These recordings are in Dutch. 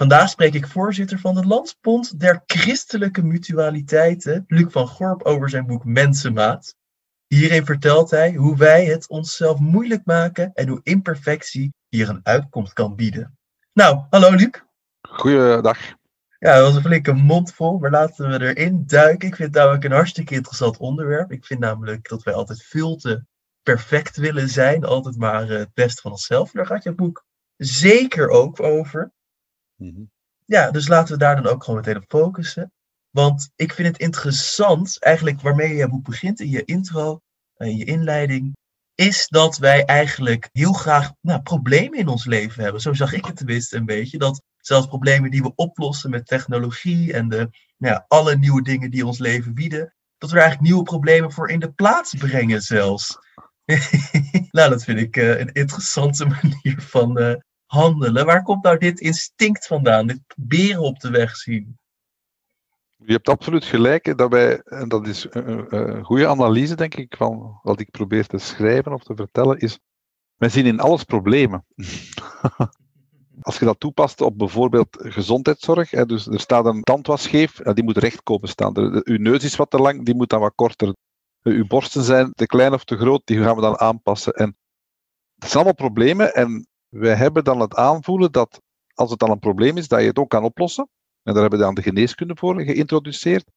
Vandaag spreek ik voorzitter van de Landsbond der Christelijke Mutualiteiten, Luc van Gorp, over zijn boek Mensenmaat. Hierin vertelt hij hoe wij het onszelf moeilijk maken en hoe imperfectie hier een uitkomst kan bieden. Nou, hallo Luc. Goeiedag. Ja, dat was een flinke mond vol, maar laten we erin duiken. Ik vind het namelijk een hartstikke interessant onderwerp. Ik vind namelijk dat wij altijd veel te perfect willen zijn, altijd maar eh, het beste van onszelf. Daar gaat je boek zeker ook over. Mhm. Ja, dus laten we daar dan ook gewoon meteen op focussen. Want ik vind het interessant, eigenlijk waarmee je begint in je intro, in eh, je inleiding, is dat wij eigenlijk heel graag nou, problemen in ons leven hebben. Zo zag ik het tenminste een beetje. Dat zelfs problemen die we oplossen met technologie en de, nou ja, alle nieuwe dingen die ons leven bieden, dat we er eigenlijk nieuwe problemen voor in de plaats brengen zelfs. nou, dat vind ik uh, een interessante manier van uh, handelen. Waar komt nou dit instinct vandaan, dit beren op de weg zien? Je hebt absoluut gelijk dat wij, en dat is een, een goede analyse, denk ik, van wat ik probeer te schrijven of te vertellen, is, wij zien in alles problemen. Als je dat toepast op bijvoorbeeld gezondheidszorg, hè, dus er staat een tand scheef, die moet recht komen staan. Uw neus is wat te lang, die moet dan wat korter. Uw borsten zijn te klein of te groot, die gaan we dan aanpassen. En dat zijn allemaal problemen en wij hebben dan het aanvoelen dat als het dan een probleem is, dat je het ook kan oplossen. En daar hebben we dan de geneeskunde voor geïntroduceerd.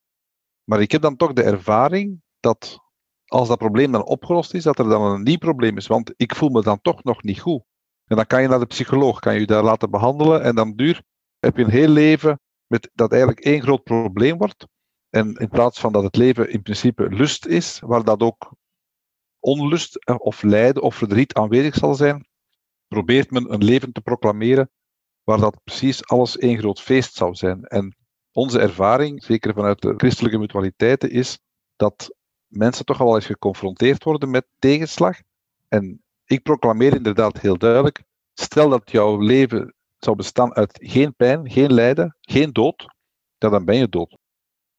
Maar ik heb dan toch de ervaring dat als dat probleem dan opgelost is, dat er dan een nieuw probleem is. Want ik voel me dan toch nog niet goed. En dan kan je naar de psycholoog, kan je daar laten behandelen. En dan duur heb je een heel leven met dat eigenlijk één groot probleem wordt. En in plaats van dat het leven in principe lust is, waar dat ook onlust eh, of lijden of verdriet aanwezig zal zijn, probeert men een leven te proclameren waar dat precies alles één groot feest zou zijn. En onze ervaring, zeker vanuit de christelijke mutualiteiten, is dat mensen toch al wel eens geconfronteerd worden met tegenslag. En ik proclameer inderdaad heel duidelijk: stel dat jouw leven zou bestaan uit geen pijn, geen lijden, geen dood, dan ben je dood.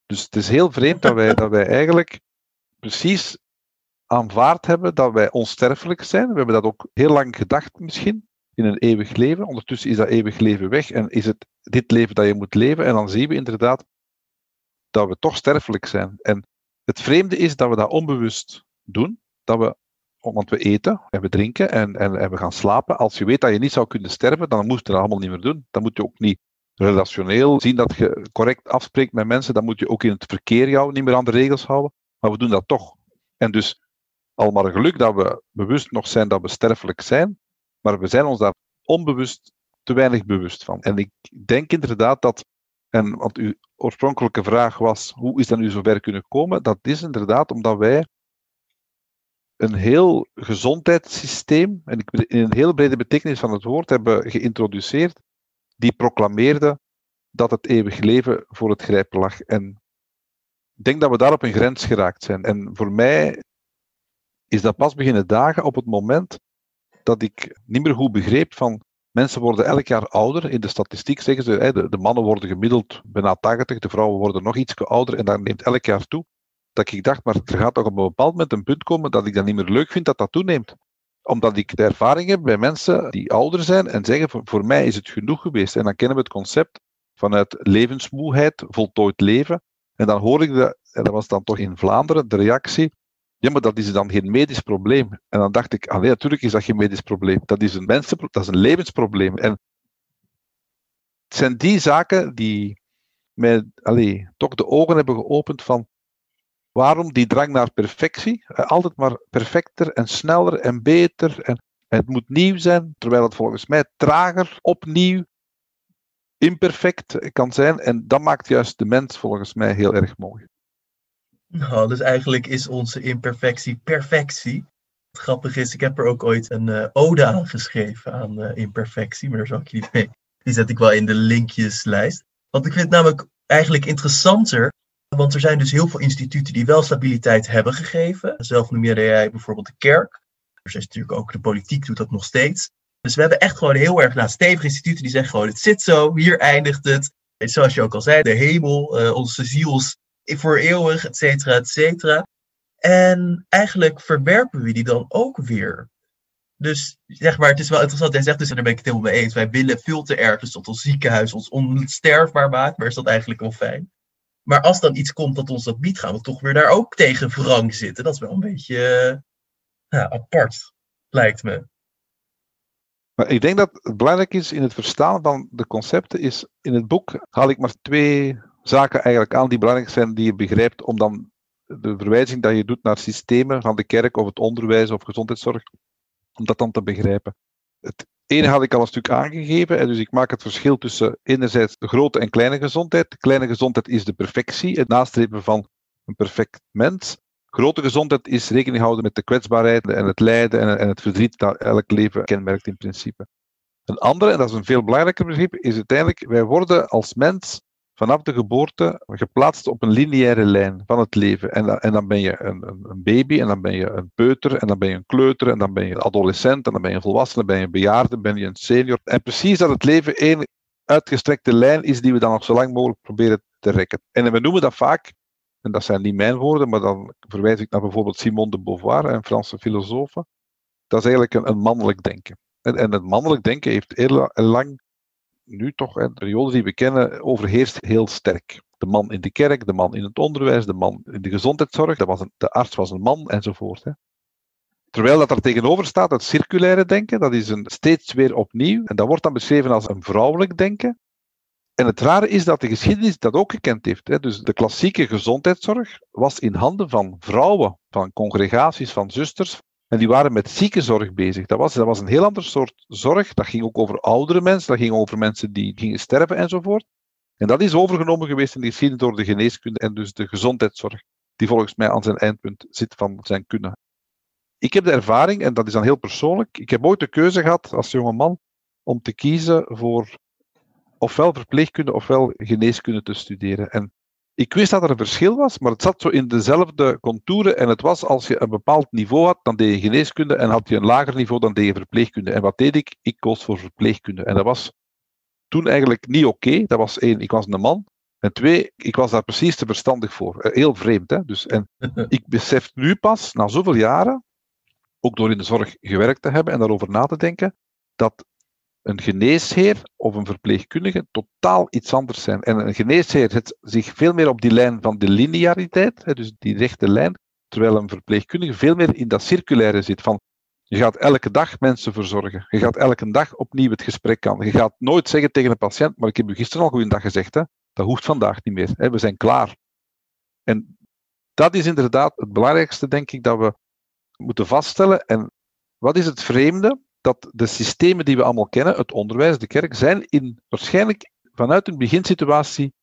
Dus het is heel vreemd dat wij, dat wij eigenlijk precies aanvaard hebben dat wij onsterfelijk zijn. We hebben dat ook heel lang gedacht misschien, in een eeuwig leven. Ondertussen is dat eeuwig leven weg en is het dit leven dat je moet leven. En dan zien we inderdaad dat we toch sterfelijk zijn. En het vreemde is dat we dat onbewust doen. Dat we, want we eten en we drinken en, en, we gaan slapen. Als je weet dat je niet zou kunnen sterven, dan moet je dat allemaal niet meer doen. Dan moet je ook niet relationeel zien dat je correct afspreekt met mensen. Dan moet je ook in het verkeer jou niet meer aan de regels houden. Maar we doen dat toch. En dus al maar geluk dat we bewust nog zijn dat we sterfelijk zijn, maar we zijn ons daar onbewust te weinig bewust van. En ik denk inderdaad dat, en wat uw oorspronkelijke vraag was, hoe is dat nu zover kunnen komen? Dat is inderdaad omdat wij een heel gezondheidssysteem, en in een heel brede betekenis van het woord, hebben geïntroduceerd, die proclameerde dat het eeuwig leven voor het grijpen lag. En ik denk dat we daar op een grens geraakt zijn. En voor mij is dat pas beginnen dagen op het moment dat ik niet meer goed begreep van mensen worden elk jaar ouder. In de statistiek zeggen ze, de, de mannen worden gemiddeld bijna 80, de vrouwen worden nog iets ouder en dat neemt elk jaar toe. Dat ik dacht, maar er gaat toch op een bepaald moment een punt komen dat ik dat niet meer leuk vind dat dat toeneemt omdat ik de ervaring heb bij mensen die ouder zijn en zeggen: voor, voor mij is het genoeg geweest. En dan kennen we het concept vanuit levensmoeheid, voltooid leven. En dan hoor ik, de, en dat was dan toch in Vlaanderen, de reactie: ja, maar dat is dan geen medisch probleem. En dan dacht ik, allee, natuurlijk is dat geen medisch probleem. Dat is een, mensen, dat is een levensprobleem. En het zijn die zaken die mij allee, toch de ogen hebben geopend van waarom die drang naar perfectie. Altijd maar perfecter en sneller en beter. En het moet nieuw zijn, terwijl het volgens mij trager, opnieuw, imperfect kan zijn. En dat maakt juist de mens volgens mij heel erg mooi. Nou, dus eigenlijk is onze imperfectie perfectie. Het grappige is, ik heb er ook ooit een uh, ode aan geschreven aan uh, imperfectie, maar daar zal ik je niet mee. Die zet ik wel in de linkjeslijst. Want ik vind het namelijk eigenlijk interessanter, want er zijn dus heel veel instituten die wel stabiliteit hebben gegeven. Zelf noem jij bijvoorbeeld de kerk. Er is natuurlijk ook de politiek doet dat nog steeds. Dus we hebben echt gewoon heel erg nou, stevige instituten die zeggen gewoon het zit zo, hier eindigt het. En zoals je ook al zei, de hemel, uh, onze ziels voor eeuwig, et cetera, et cetera. En eigenlijk verwerpen we die dan ook weer. Dus zeg maar, het is wel interessant. Jij zegt dus, en daar ben ik het helemaal mee eens. Wij willen veel te erg dus dat ons ziekenhuis ons onsterfbaar maakt. Maar is dat eigenlijk wel fijn? Maar als dan iets komt dat ons dat biedt, gaan we toch weer daar ook tegen wrang zitten. Dat is wel een beetje apart, lijkt me. Maar ik denk dat het belangrijk is in het verstaan van de concepten, is in het boek haal ik maar twee zaken eigenlijk aan die belangrijk zijn die je begrijpt om dan de verwijzing dat je doet naar systemen van de kerk of het onderwijs of gezondheidszorg, om dat dan te begrijpen. Het ene had ik al een stuk aangegeven, en dus ik maak het verschil tussen enerzijds de grote en kleine gezondheid. Kleine gezondheid is de perfectie, het nastreven van een perfect mens. Grote gezondheid is rekening houden met de kwetsbaarheid en het lijden en het verdriet dat elk leven kenmerkt in principe. Een andere, en dat is een veel belangrijker begrip, is uiteindelijk, wij worden als mens vanaf de geboorte geplaatst op een lineaire lijn van het leven. En, en dan ben je een, een, baby, en dan ben je een peuter, en dan ben je een kleuter, en dan ben je een adolescent, en dan ben je een volwassene, ben je een bejaarde, ben je een senior. En precies dat het leven één uitgestrekte lijn is die we dan nog zo lang mogelijk proberen te rekken. En we noemen dat vaak, en dat zijn niet mijn woorden, maar dan verwijs ik naar bijvoorbeeld Simone de Beauvoir, een Franse filosoof. Dat is eigenlijk een, een mannelijk denken. En, en, het mannelijk denken heeft heel lang nu toch, de periode die we kennen, overheerst heel sterk. De man in de kerk, de man in het onderwijs, de man in de gezondheidszorg, dat was de arts was een man enzovoort. Hè. Terwijl dat er tegenover staat het circulaire denken, dat is een, steeds weer opnieuw, en dat wordt dan beschreven als een vrouwelijk denken. En het rare is dat de geschiedenis dat ook gekend heeft. Hè. Dus de klassieke gezondheidszorg was in handen van vrouwen, van congregaties, van zusters, en die waren met ziekenzorg bezig. Dat was, dat was een heel ander soort zorg. Dat ging ook over oudere mensen, dat ging over mensen die gingen sterven enzovoort. En dat is overgenomen geweest in de geschiedenis door de geneeskunde en dus de gezondheidszorg, die volgens mij aan zijn eindpunt zit van zijn kunnen. Ik heb de ervaring, en dat is dan heel persoonlijk, ik heb ooit de keuze gehad als jonge man om te kiezen voor ofwel verpleegkunde ofwel geneeskunde te studeren. En ik wist dat er een verschil was, maar het zat zo in dezelfde contouren. En het was als je een bepaald niveau had, dan deed je geneeskunde. En had je een lager niveau, dan deed je verpleegkunde. En wat deed ik? Ik koos voor verpleegkunde. En dat was toen eigenlijk niet oké. Dat was één, ik was een man. En twee, ik was daar precies te verstandig voor. Eh, heel vreemd, hè? Dus, en ik besef nu pas, na zoveel jaren, ook door in de zorg gewerkt te hebben en daarover na te denken, dat een geneesheer of een verpleegkundige totaal iets anders zijn. En een geneesheer zet zich veel meer op die lijn van de lineariteit, dus die rechte lijn, terwijl een verpleegkundige veel meer in dat circulaire zit van je gaat elke dag mensen verzorgen. Je gaat elke dag opnieuw het gesprek aan. Je gaat nooit zeggen tegen een patiënt, maar ik heb u gisteren al goeiedag gezegd, hè? dat hoeft vandaag niet meer. Hè? We zijn klaar. En dat is inderdaad het belangrijkste, denk ik, dat we moeten vaststellen. En wat is het vreemde? Dat de systemen die we allemaal kennen, het onderwijs, de kerk, zijn in, waarschijnlijk vanuit een beginsituatie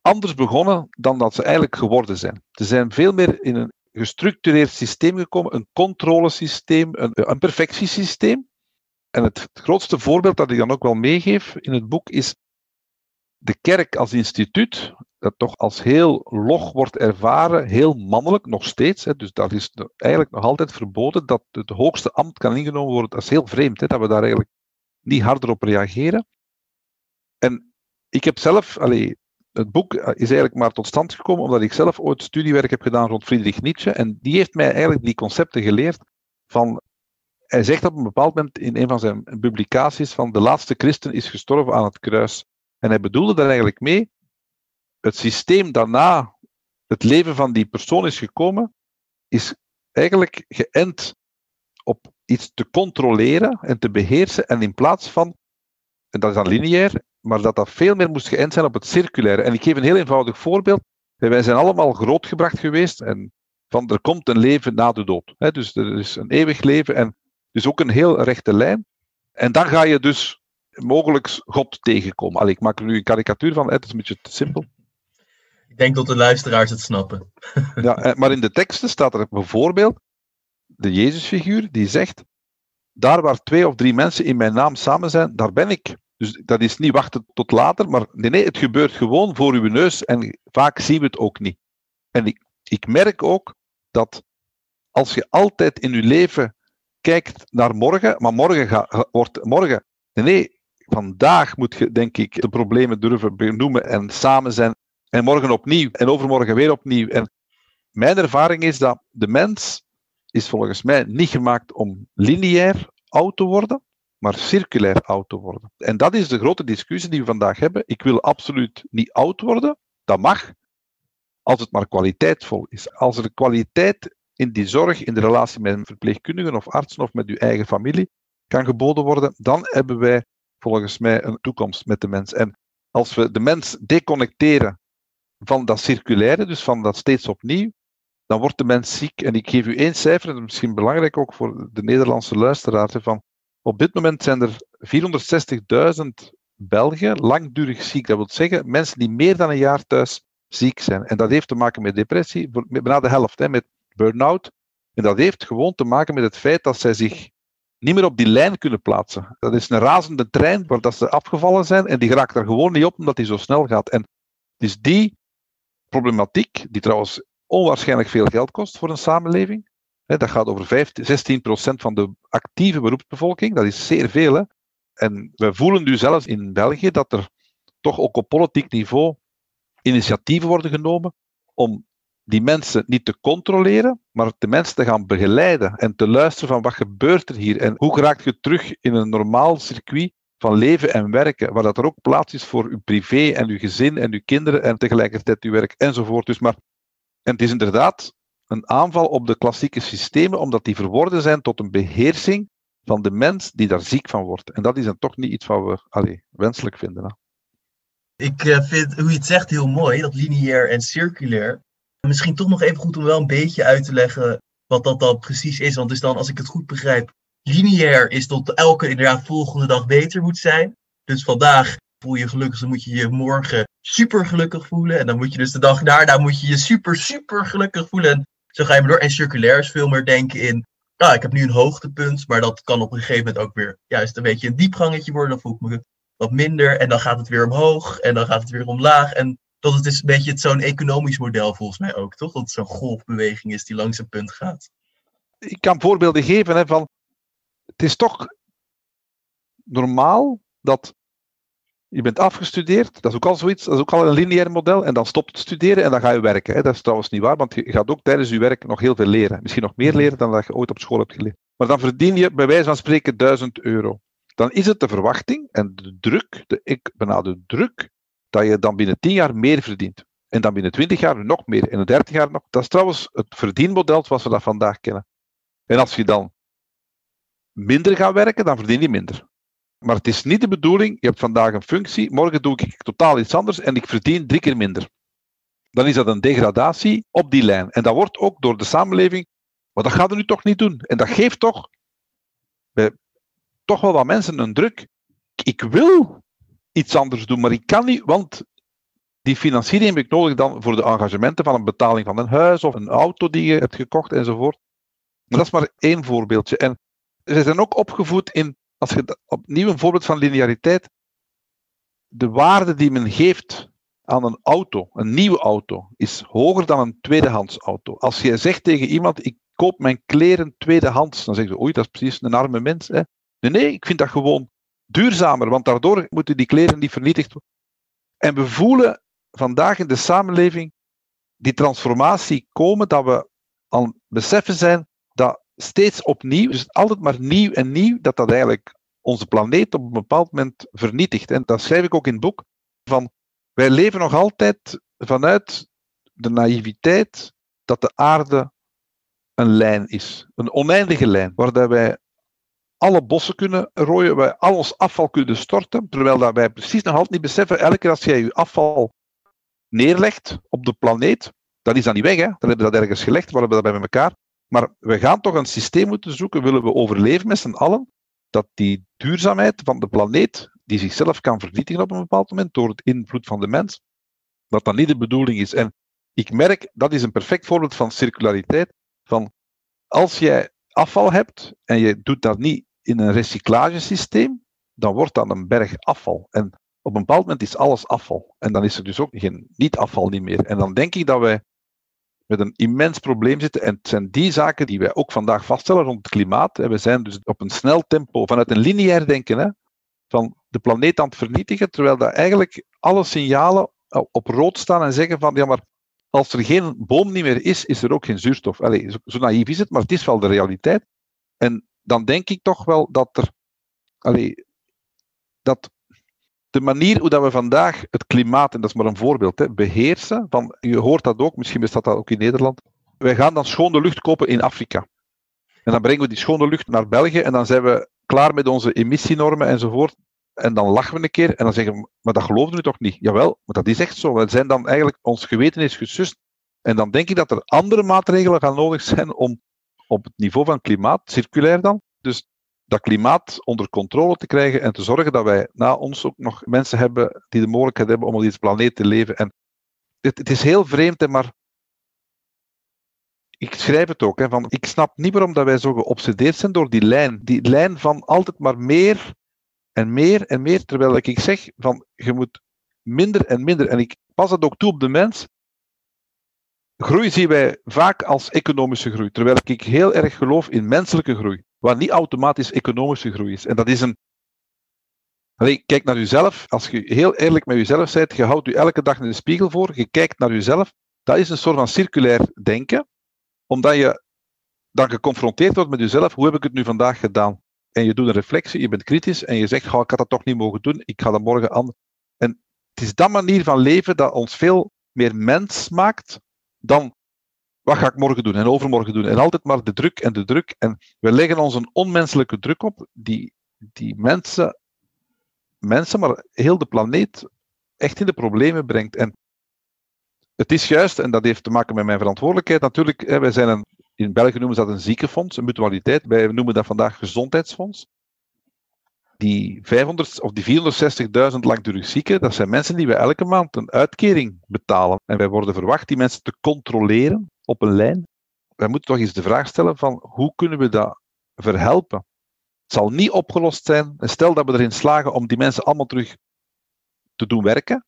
anders begonnen dan dat ze eigenlijk geworden zijn. Ze zijn veel meer in een gestructureerd systeem gekomen, een controlesysteem, een, een perfectiesysteem. En het grootste voorbeeld dat ik dan ook wel meegeef in het boek is de kerk als instituut, dat toch als heel log wordt ervaren, heel mannelijk nog steeds. Hè, dus dat is eigenlijk nog altijd verboden dat het hoogste ambt kan ingenomen worden. Dat is heel vreemd, hè, dat we daar eigenlijk niet harder op reageren. En ik heb zelf, allee, het boek is eigenlijk maar tot stand gekomen omdat ik zelf ooit studiewerk heb gedaan rond Friedrich Nietzsche. En die heeft mij eigenlijk die concepten geleerd van. Hij zegt op een bepaald moment in een van zijn publicaties van de laatste christen is gestorven aan het kruis. En hij bedoelde daar eigenlijk mee, het systeem daarna het leven van die persoon is gekomen, is eigenlijk geënt op iets te controleren en te beheersen. En in plaats van, en dat is dan lineair, maar dat dat veel meer moest geënt zijn op het circulaire. En ik geef een heel eenvoudig voorbeeld. Wij zijn allemaal grootgebracht geweest en van er komt een leven na de dood. Dus er is een eeuwig leven en dus ook een heel rechte lijn. En dan ga je dus mogelijk God tegenkomen. Allee, ik maak er nu een karikatuur van, het is een beetje te simpel. Ik denk dat de luisteraars het snappen. ja, eh, maar in de teksten staat er bijvoorbeeld de Jezusfiguur die zegt: Daar waar twee of drie mensen in mijn naam samen zijn, daar ben ik. Dus dat is niet wachten tot later, maar nee, nee, het gebeurt gewoon voor uw neus en vaak zien we het ook niet. En ik, ik merk ook dat als je altijd in je leven kijkt naar morgen, maar morgen gaat, wordt morgen. Nee, nee, vandaag moet je, denk ik, de problemen durven benoemen en samen zijn. En morgen opnieuw en overmorgen weer opnieuw. En mijn ervaring is dat de mens is volgens mij niet gemaakt om lineair oud te worden, maar circulair oud te worden. En dat is de grote discussie die we vandaag hebben. Ik wil absoluut niet oud worden. Dat mag, als het maar kwaliteitvol is. Als er kwaliteit in die zorg, in de relatie met een verpleegkundige of artsen of met uw eigen familie kan geboden worden, dan hebben wij volgens mij een toekomst met de mens. En als we de mens deconnecteren van dat circulaire, dus van dat steeds opnieuw, dan wordt de mens ziek. En ik geef u één cijfer, dat is misschien belangrijk ook voor de Nederlandse luisteraars. Van, op dit moment zijn er 460.000 Belgen langdurig ziek. Dat wil zeggen mensen die meer dan een jaar thuis ziek zijn. En dat heeft te maken met depressie, bijna de helft, hè, met burn-out. En dat heeft gewoon te maken met het feit dat zij zich niet meer op die lijn kunnen plaatsen. Dat is een razende trein waar dat ze afgevallen zijn en die geraakt er gewoon niet op omdat die zo snel gaat. En dus die problematiek, die trouwens onwaarschijnlijk veel geld kost voor een samenleving, dat gaat over 15, 16% van de actieve beroepsbevolking, dat is zeer veel. Hè. En we voelen nu zelfs in België dat er toch ook op politiek niveau initiatieven worden genomen om die mensen niet te controleren, maar de mensen te gaan begeleiden en te luisteren van wat gebeurt er hier en hoe raak je terug in een normaal circuit van leven en werken, waar dat er ook plaats is voor uw privé en uw gezin en uw kinderen en tegelijkertijd uw werk enzovoort. Dus maar, en het is inderdaad een aanval op de klassieke systemen, omdat die verworden zijn tot een beheersing van de mens die daar ziek van wordt. En dat is dan toch niet iets wat we allez, wenselijk vinden. Hè? Ik eh, vind hoe je het zegt heel mooi, dat lineair en circulair. Misschien toch nog even goed om wel een beetje uit te leggen wat dat dan precies is. Want is dan, als ik het goed begrijp, lineair is dat elke inderdaad volgende dag beter moet zijn. Dus vandaag voel je gelukkig, dan moet je je morgen super gelukkig voelen. En dan moet je dus de dag daarna moet je je super, super gelukkig voelen. En zo ga je maar door. En circulair is veel meer denken in, nou, ik heb nu een hoogtepunt, maar dat kan op een gegeven moment ook weer juist een beetje een diepgangetje worden. Dan voel ik me wat minder en dan gaat het weer omhoog en dan gaat het weer omlaag. En dat het is een beetje zo'n economisch model volgens mij ook, toch? Dat het zo'n golfbeweging is die langs een punt gaat. Ik kan voorbeelden geven hè, van, het is toch normaal dat je bent afgestudeerd, dat is ook al zoiets, dat is ook al een lineair model, en dan stopt het studeren en dan ga je werken. Hè. Dat is trouwens niet waar, want je gaat ook tijdens je werk nog heel veel leren. Misschien nog meer leren dan dat je ooit op school hebt geleerd. Maar dan verdien je bij wijze van spreken 1000 euro. Dan is het de verwachting en de druk, de, ik benadruk druk, dat je dan binnen 10 jaar meer verdient. En dan binnen 20 jaar nog meer. En in 30 jaar nog. Dat is trouwens het verdienmodel zoals we dat vandaag kennen. En als je dan minder gaat werken, dan verdien je minder. Maar het is niet de bedoeling, je hebt vandaag een functie, morgen doe ik totaal iets anders en ik verdien drie keer minder. Dan is dat een degradatie op die lijn. En dat wordt ook door de samenleving, maar dat gaat er nu toch niet doen. En dat geeft toch toch wel wat mensen een druk. Ik wil iets anders doen, maar ik kan niet, want die financiering heb ik nodig dan voor de engagementen van een betaling van een huis of een auto die je hebt gekocht enzovoort. Maar dat is maar één voorbeeldje. En ze zijn ook opgevoed in, als je opnieuw een voorbeeld van lineariteit, de waarde die men geeft aan een auto, een nieuwe auto, is hoger dan een tweedehands auto. Als je zegt tegen iemand, ik koop mijn kleren tweedehands, dan zeggen ze, oei, dat is precies een arme mens. Hè? Nee, nee, ik vind dat gewoon duurzamer, want daardoor moeten die kleren niet vernietigd worden. En we voelen vandaag in de samenleving die transformatie komen, dat we al beseffen zijn dat steeds opnieuw, dus altijd maar nieuw en nieuw, dat dat eigenlijk onze planeet op een bepaald moment vernietigt. En dat schrijf ik ook in het boek, van wij leven nog altijd vanuit de naïviteit dat de aarde een lijn is, een oneindige lijn, waar wij alle bossen kunnen rooien, wij al ons afval kunnen storten, terwijl dat wij precies nog altijd niet beseffen, elke keer als jij je afval neerlegt op de planeet, dan is dat niet weg, hè? dan hebben we dat ergens gelegd, we hebben dat bij elkaar. Maar we gaan toch een systeem moeten zoeken, willen we overleven met z'n allen, dat die duurzaamheid van de planeet, die zichzelf kan vernietigen op een bepaald moment door het invloed van de mens, dat dat niet de bedoeling is. En ik merk, dat is een perfect voorbeeld van circulariteit, van als jij afval hebt en je doet dat niet in een recyclagesysteem, dan wordt dat een berg afval. En op een bepaald moment is alles afval. En dan is er dus ook geen niet-afval niet meer. En dan denk ik dat wij met een immens probleem zitten. En het zijn die zaken die wij ook vandaag vaststellen rond het klimaat. We zijn dus op een snel tempo, vanuit een lineair denken, hè, van de planeet aan het vernietigen, terwijl dat eigenlijk alle signalen op rood staan en zeggen van, ja maar als er geen boom niet meer is, is er ook geen zuurstof. Allee, zo, naïef is het, maar het is wel de realiteit. En dan denk ik toch wel dat er, allee, dat de manier hoe dat we vandaag het klimaat, en dat is maar een voorbeeld, hè, beheersen, van, je hoort dat ook, misschien bestaat dat ook in Nederland, wij gaan dan schone lucht kopen in Afrika. En dan brengen we die schone lucht naar België en dan zijn we klaar met onze emissienormen enzovoort. En dan lachen we een keer en dan zeggen we, maar dat geloofden we toch niet? Jawel, maar dat is echt zo. We zijn dan eigenlijk, ons geweten is gesust. En dan denk ik dat er andere maatregelen gaan nodig zijn om op het niveau van klimaat, circulair dan, dus dat klimaat onder controle te krijgen en te zorgen dat wij na ons ook nog mensen hebben die de mogelijkheid hebben om op deze planeet te leven. En het, het is heel vreemd, hè, maar ik schrijf het ook, hè, van, ik snap niet waarom dat wij zo geobsedeerd zijn door die lijn. Die lijn van altijd maar meer en meer en meer, terwijl ik zeg van je moet minder en minder. En ik pas dat ook toe op de mens. Groei zien wij vaak als economische groei, terwijl ik heel erg geloof in menselijke groei waar niet automatisch economische groei is. En dat is een. Kijk naar jezelf. Als je heel eerlijk met jezelf bent, je houdt je elke dag in de spiegel voor, je kijkt naar jezelf. Dat is een soort van circulair denken, omdat je dan geconfronteerd wordt met jezelf. Hoe heb ik het nu vandaag gedaan? En je doet een reflectie, je bent kritisch en je zegt: ik had dat toch niet mogen doen, ik ga dat morgen aan. En het is dat manier van leven dat ons veel meer mens maakt dan wat ga ik morgen doen en overmorgen doen? En altijd maar de druk en de druk. En we leggen ons een onmenselijke druk op die, die mensen, mensen, maar heel de planeet echt in de problemen brengt. En het is juist, en dat heeft te maken met mijn verantwoordelijkheid. Natuurlijk, hè, wij zijn een, in België noemen ze dat een ziekenfonds, een mutualiteit. Wij noemen dat vandaag gezondheidsfonds. Die 500 of die 460.000 langdurig zieken, dat zijn mensen die we elke maand een uitkering betalen. En wij worden verwacht die mensen te controleren op een lijn. Wij moeten toch eens de vraag stellen van hoe kunnen we dat verhelpen? Het zal niet opgelost zijn. En stel dat we erin slagen om die mensen allemaal terug te doen werken,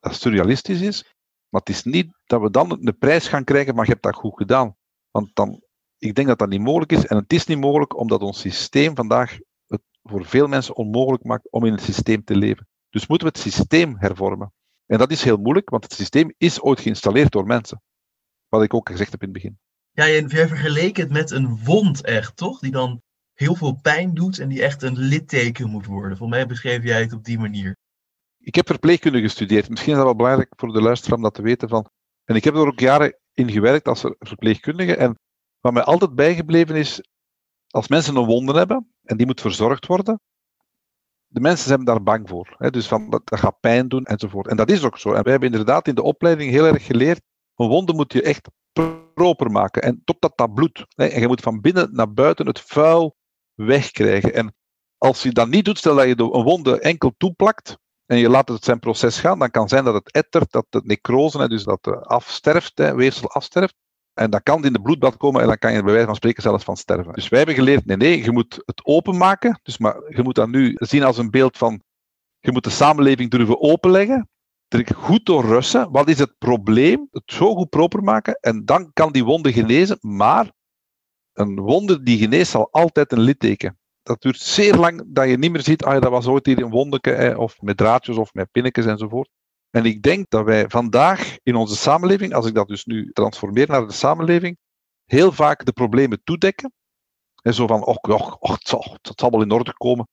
dat surrealistisch is, maar het is niet dat we dan de prijs gaan krijgen, maar je hebt dat goed gedaan. Want dan, ik denk dat dat niet mogelijk is. En het is niet mogelijk omdat ons systeem vandaag voor veel mensen onmogelijk maakt om in het systeem te leven. Dus moeten we het systeem hervormen. En dat is heel moeilijk, want het systeem is ooit geïnstalleerd door mensen. Wat ik ook gezegd heb in het begin. Ja, jij vergeleek het met een wond echt, toch? Die dan heel veel pijn doet en die echt een litteken moet worden. Volgens mij beschreef jij het op die manier. Ik heb verpleegkunde gestudeerd. Misschien is dat wel belangrijk voor de luisteraar om dat te weten. Van. En ik heb er ook jaren in gewerkt als verpleegkundige. En wat mij altijd bijgebleven is, als mensen een wonde hebben en die moet verzorgd worden, de mensen zijn daar bang voor. Hè? Dus van, dat, gaat pijn doen enzovoort. En dat is ook zo. En wij hebben inderdaad in de opleiding heel erg geleerd een wonde moet je echt proper maken. En totdat dat bloed. En je moet van binnen naar buiten het vuil wegkrijgen. En als je dat niet doet, stel dat je een wonde enkel toeplakt en je laat het zijn proces gaan, dan kan zijn dat het ettert, dat het necrose, dus dat het afsterft, weefsel afsterft. En dan kan in de bloedbad komen en dan kan je bij wijze van spreken zelfs van sterven. Dus wij hebben geleerd, nee, nee, je moet het openmaken. Dus maar je moet dat nu zien als een beeld van, je moet de samenleving durven openleggen er goed door russen. Wat is het probleem? Het zo goed proper maken en dan kan die wonde genezen. Maar een wonde die geneest zal altijd een litteken. Dat duurt zeer lang dat je niet meer ziet, ah, dat was ooit hier een wondeke, of met draadjes of met pinnetjes enzovoort. En ik denk dat wij vandaag in onze samenleving, als ik dat dus nu transformeer naar de samenleving, heel vaak de problemen toedekken. En zo van, och, och, och het, zal, het zal wel in orde komen.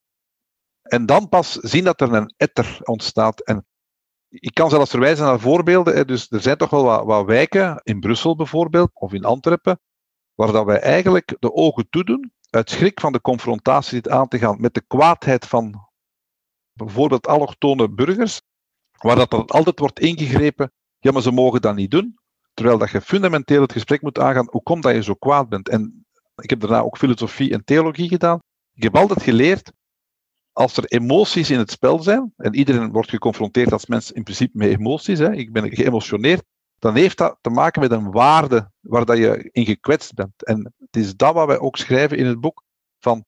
En dan pas zien dat er een etter ontstaat. En ik kan zelfs verwijzen naar voorbeelden. Dus er zijn toch wel wat, wijken, in Brussel bijvoorbeeld, of in Antwerpen, waar dat wij eigenlijk de ogen toedoen, uit schrik van de confrontatie aan te gaan met de kwaadheid van bijvoorbeeld allochtone burgers, waar dat dan altijd wordt ingegrepen, ja, maar ze mogen dat niet doen, terwijl dat je fundamenteel het gesprek moet aangaan, hoe komt dat je zo kwaad bent? En ik heb daarna ook filosofie en theologie gedaan. Ik heb altijd geleerd, als er emoties in het spel zijn, en iedereen wordt geconfronteerd als mens in principe met emoties, hè, ik ben geëmotioneerd, dan heeft dat te maken met een waarde waar dat je in gekwetst bent. En het is dat wat wij ook schrijven in het boek, van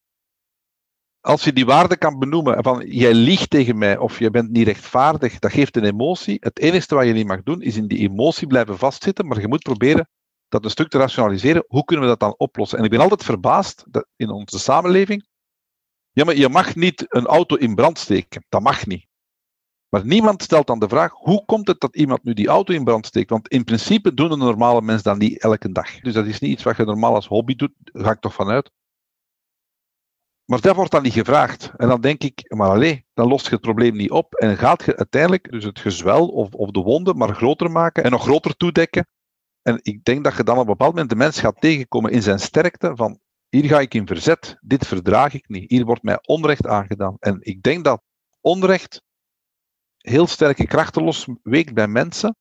als je die waarde kan benoemen, van jij liegt tegen mij of je bent niet rechtvaardig, dat geeft een emotie. Het enige wat je niet mag doen, is in die emotie blijven vastzitten, maar je moet proberen dat een stuk te rationaliseren. Hoe kunnen we dat dan oplossen? En ik ben altijd verbaasd dat in onze samenleving. Ja, maar je mag niet een auto in brand steken. Dat mag niet. Maar niemand stelt dan de vraag: hoe komt het dat iemand nu die auto in brand steekt? Want in principe doen een normale mens dat niet elke dag. Dus dat is niet iets wat je normaal als hobby doet, ga ik toch vanuit. Maar dat wordt dan niet gevraagd. En dan denk ik, maar alleen, dan lost je het probleem niet op. En gaat je uiteindelijk dus het gezwel of, de wonden maar groter maken en nog groter toedekken. En ik denk dat je dan op een bepaald moment de mens gaat tegenkomen in zijn sterkte van hier ga ik in verzet, dit verdraag ik niet, hier wordt mij onrecht aangedaan. En ik denk dat onrecht heel sterke krachten losweekt bij mensen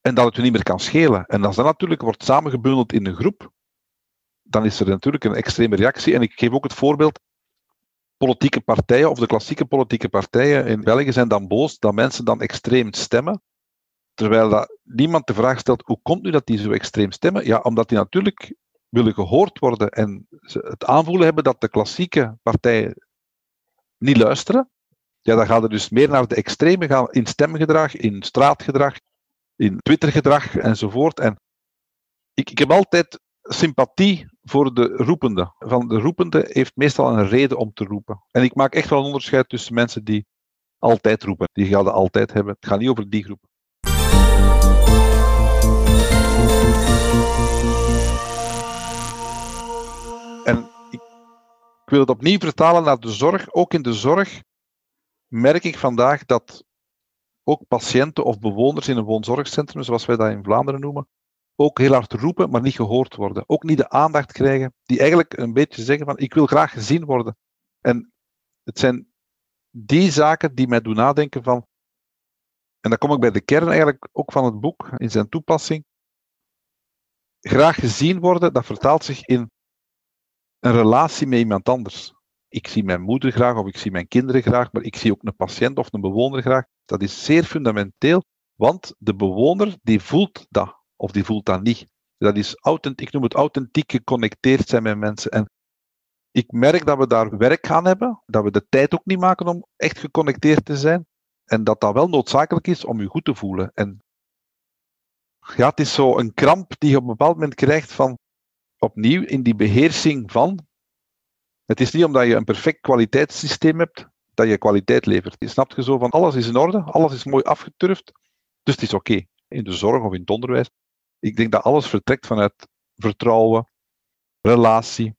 en dat het je niet meer kan schelen. En als dat natuurlijk wordt samengebundeld in een groep, dan is er natuurlijk een extreme reactie. En ik geef ook het voorbeeld, politieke partijen of de klassieke politieke partijen in België zijn dan boos dat mensen dan extreem stemmen. Terwijl dat niemand de vraag stelt, hoe komt nu dat die zo extreem stemmen? Ja, omdat die natuurlijk willen gehoord worden en het aanvoelen hebben dat de klassieke partijen niet luisteren. Ja, dan gaat er dus meer naar de extreme gaan in stemgedrag, in straatgedrag, in Twittergedrag enzovoort. En ik, ik heb altijd sympathie voor de roepende. Van de roepende heeft meestal een reden om te roepen. En ik maak echt wel een onderscheid tussen mensen die altijd roepen. Die gaan altijd hebben. Het gaat niet over die groep. En ik, ik wil het opnieuw vertalen naar de zorg. Ook in de zorg merk ik vandaag dat ook patiënten of bewoners in een woonzorgcentrum, zoals wij dat in Vlaanderen noemen, ook heel hard roepen, maar niet gehoord worden. Ook niet de aandacht krijgen, die eigenlijk een beetje zeggen van ik wil graag gezien worden. En het zijn die zaken die mij doen nadenken van, en dan kom ik bij de kern eigenlijk ook van het boek, in zijn toepassing. Graag gezien worden, dat vertaalt zich in een relatie met iemand anders. Ik zie mijn moeder graag of ik zie mijn kinderen graag, maar ik zie ook een patiënt of een bewoner graag. Dat is zeer fundamenteel, want de bewoner die voelt dat of die voelt dat niet. Dat is authentiek, ik noem het authentiek geconnecteerd zijn met mensen. En ik merk dat we daar werk gaan hebben, dat we de tijd ook niet maken om echt geconnecteerd te zijn. En dat dat wel noodzakelijk is om je goed te voelen. En ja, het is zo een kramp die je op een bepaald moment krijgt van opnieuw in die beheersing van. Het is niet omdat je een perfect kwaliteitssysteem hebt dat je kwaliteit levert. Je snapt je zo van alles is in orde, alles is mooi afgeturfd, dus het is oké. In de zorg of in het onderwijs. Ik denk dat alles vertrekt vanuit vertrouwen, relatie,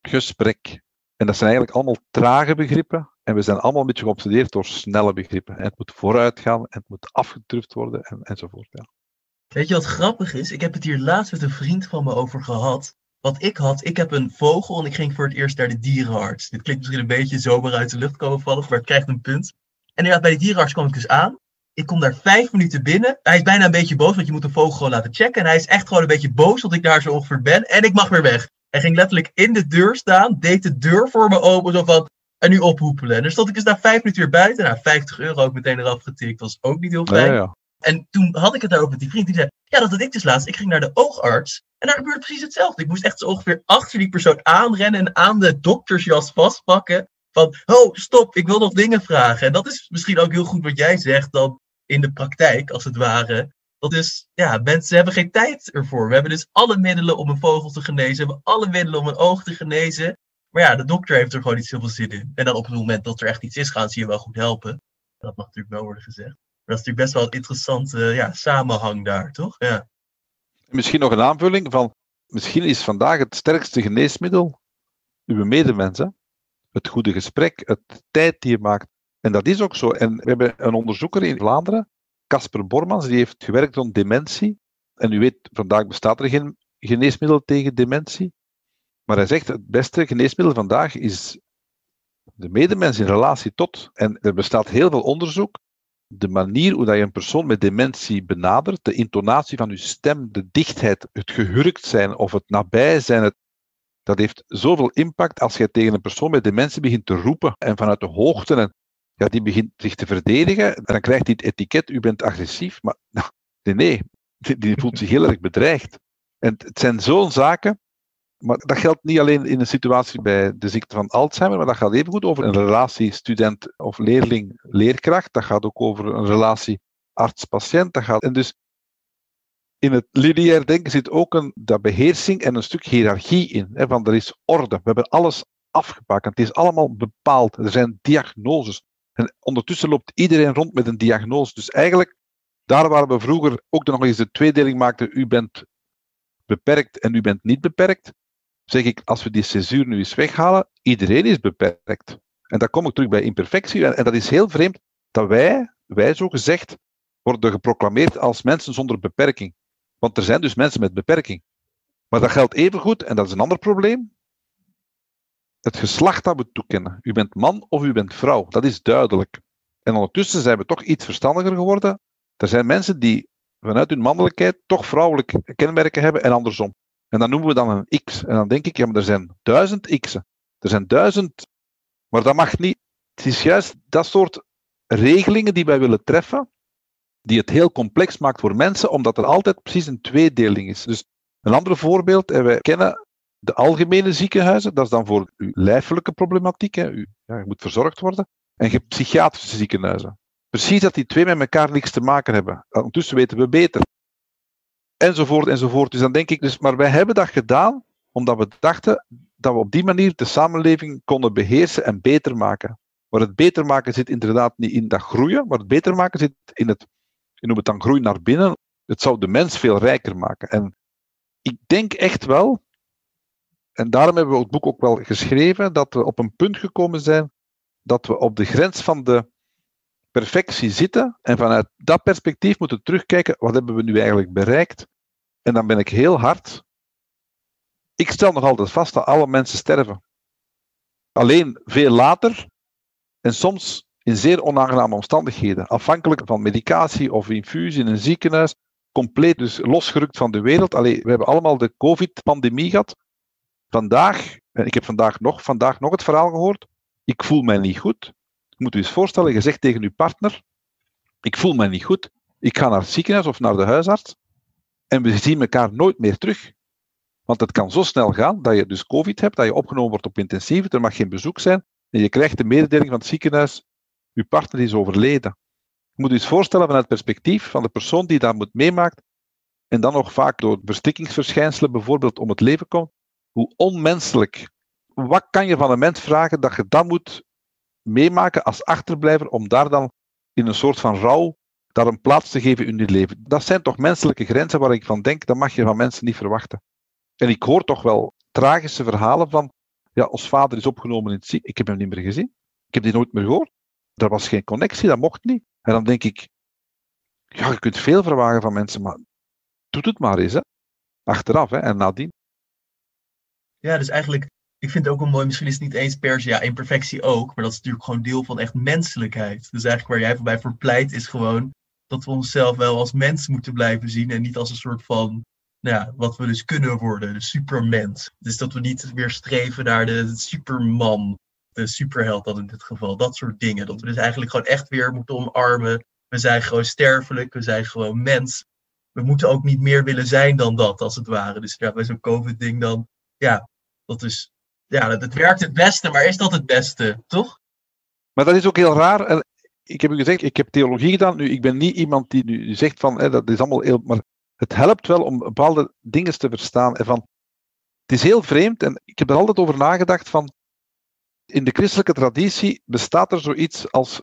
gesprek. En dat zijn eigenlijk allemaal trage begrippen. En we zijn allemaal een beetje geobsedeerd door snelle begrippen. En het moet vooruit gaan, het moet afgedruft worden, en, enzovoort. Ja. Weet je wat grappig is? Ik heb het hier laatst met een vriend van me over gehad. Wat ik had, ik heb een vogel en ik ging voor het eerst naar de dierenarts. Dit klinkt misschien een beetje zomaar uit de lucht komen vallen, maar het krijgt een punt. En inderdaad, bij de dierenarts kwam ik dus aan. Ik kom daar vijf minuten binnen. Hij is bijna een beetje boos, want je moet een vogel gewoon laten checken. En hij is echt gewoon een beetje boos dat ik daar zo ongeveer ben. En ik mag weer weg. Hij ging letterlijk in de deur staan, deed de deur voor me open, zo van, en nu ophoepelen. En dan stond ik dus na vijf minuten weer buiten. Nou, 50 euro ook meteen eraf getikt. Dat was ook niet heel fijn. Ja, ja. En toen had ik het daarover met die vriend. Die zei, ja, dat had ik dus laatst. Ik ging naar de oogarts. En daar gebeurde precies hetzelfde. Ik moest echt zo ongeveer achter die persoon aanrennen en aan de doktersjas vastpakken. Van, oh, stop, ik wil nog dingen vragen. En dat is misschien ook heel goed wat jij zegt. Dan in de praktijk, als het ware. Dat is, ja, mensen hebben geen tijd ervoor. We hebben dus alle middelen om een vogel te genezen. We hebben alle middelen om een oog te genezen. Maar ja, de dokter heeft er gewoon niet zoveel zin in. En dan op het moment dat er echt iets is, gaan ze je wel goed helpen. Dat mag natuurlijk wel worden gezegd. Maar dat is natuurlijk best wel een interessante ja, samenhang daar, toch? Ja. Misschien nog een aanvulling van, misschien is vandaag het sterkste geneesmiddel uw medemens. Het goede gesprek, het tijd die je maakt. En dat is ook zo. En we hebben een onderzoeker in Vlaanderen, Casper Bormans, die heeft gewerkt rond dementie. En u weet, vandaag bestaat er geen geneesmiddel tegen dementie. Maar hij zegt, het beste geneesmiddel vandaag is de medemens in relatie tot. En er bestaat heel veel onderzoek. De manier hoe dat je een persoon met dementie benadert, de intonatie van je stem, de dichtheid, het gehurkt zijn of het nabij zijn, het, dat heeft zoveel impact als je tegen een persoon met dementie begint te roepen en vanuit de hoogte en ja, die begint zich te verdedigen. En dan krijgt hij het etiket, u bent agressief. Maar nee, nee die, voelt zich heel erg bedreigd. En het zijn zo'n zaken. Maar dat geldt niet alleen in een situatie bij de ziekte van Alzheimer, maar dat gaat even goed over een relatie student of leerling-leerkracht. Dat gaat ook over een relatie arts-patiënt. Gaat, en dus in het lineair denken zit ook een dat beheersing en een stuk hiërarchie in. Van er is orde. We hebben alles afgepakt. Het is allemaal bepaald. Er zijn diagnoses. En ondertussen loopt iedereen rond met een diagnose. Dus eigenlijk, daar waar we vroeger ook nog eens de tweedeling maakten, u bent beperkt en u bent niet beperkt, zeg ik, als we die censuur nu eens weghalen, iedereen is beperkt. En dan kom ik terug bij imperfectie. En, en dat is heel vreemd dat wij, wij zo gezegd, worden geproclameerd als mensen zonder beperking. Want er zijn dus mensen met beperking. Maar dat geldt evengoed, en dat is een ander probleem, het geslacht dat we toekennen. U bent man of u bent vrouw. Dat is duidelijk. En ondertussen zijn we toch iets verstandiger geworden. Er zijn mensen die vanuit hun mannelijkheid toch vrouwelijke kenmerken hebben en andersom. En dan noemen we dan een X. En dan denk ik, ja, maar er zijn duizend X'en. Er zijn duizend. Maar dat mag niet. Het is juist dat soort regelingen die wij willen treffen, die het heel complex maakt voor mensen, omdat er altijd precies een tweedeling is. Dus een ander voorbeeld, en wij kennen de algemene ziekenhuizen, dat is dan voor uw lijfelijke problematiek, hè. U, ja, je moet verzorgd worden. En je psychiatrische ziekenhuizen. Precies dat die twee met elkaar niks te maken hebben. Ondertussen weten we beter. Enzovoort, enzovoort. Dus dan denk ik, dus, maar wij hebben dat gedaan omdat we dachten dat we op die manier de samenleving konden beheersen en beter maken. Maar het beter maken zit inderdaad niet in dat groeien, maar het beter maken zit in het, je het dan groei naar binnen. Het zou de mens veel rijker maken. En ik denk echt wel en daarom hebben we het boek ook wel geschreven dat we op een punt gekomen zijn dat we op de grens van de perfectie zitten en vanuit dat perspectief moeten terugkijken, wat hebben we nu eigenlijk bereikt? En dan ben ik heel hard. Ik stel nog altijd vast dat alle mensen sterven. Alleen veel later en soms in zeer onaangename omstandigheden, afhankelijk van medicatie of infusie in een ziekenhuis, compleet dus losgerukt van de wereld. Allee, we hebben allemaal de COVID-pandemie gehad. Vandaag, en ik heb vandaag nog, vandaag nog het verhaal gehoord, ik voel mij niet goed. Je moet u eens voorstellen, je zegt tegen uw partner, ik voel mij niet goed, ik ga naar het ziekenhuis of naar de huisarts en we zien elkaar nooit meer terug. Want het kan zo snel gaan dat je dus COVID hebt, dat je opgenomen wordt op intensief, er mag geen bezoek zijn en je krijgt de mededeling van het ziekenhuis, uw partner is overleden. Je moet u eens voorstellen vanuit het perspectief van de persoon die dat moet meemaakt en dan nog vaak door verstikkingsverschijnselen bijvoorbeeld om het leven komt, hoe onmenselijk. Wat kan je van een mens vragen dat je dat moet meemaken als achterblijver om daar dan in een soort van rouw daar een plaats te geven in je leven? Dat zijn toch menselijke grenzen waar ik van denk, dat mag je van mensen niet verwachten. En ik hoor toch wel tragische verhalen van, ja, ons vader is opgenomen in het ziekenhuis, ik heb hem niet meer gezien, ik heb die nooit meer gehoord. Er was geen connectie, dat mocht niet. En dan denk ik, ja, je kunt veel verwagen van mensen, maar doe het maar eens, hè. Achteraf, hè, en nadien. Ja, dus eigenlijk, ik vind het ook wel mooi, misschien is het niet eens per se, ja, imperfectie ook, maar dat is natuurlijk gewoon deel van echt menselijkheid. Dus eigenlijk waar jij voorbij voor pleit, is gewoon dat we onszelf wel als mens moeten blijven zien en niet als een soort van, nou ja, wat we dus kunnen worden, de supermens. Dus dat we niet weer streven naar de superman, de superheld dan in dit geval, dat soort dingen. Dat we dus eigenlijk gewoon echt weer moeten omarmen. We zijn gewoon sterfelijk, we zijn gewoon mens. We moeten ook niet meer willen zijn dan dat, als het ware. Dus ja, bij zo'n COVID-ding dan, ja, dat is, ja, het werkt het beste, maar is dat het beste, toch? Maar dat is ook heel raar. Ik heb u gezegd, ik heb theologie gedaan. Nu, ik ben niet iemand die nu zegt van, hè, dat is allemaal heel, maar het helpt wel om bepaalde dingen te verstaan. En van, het is heel vreemd, en ik heb er altijd over nagedacht van, in de christelijke traditie bestaat er zoiets als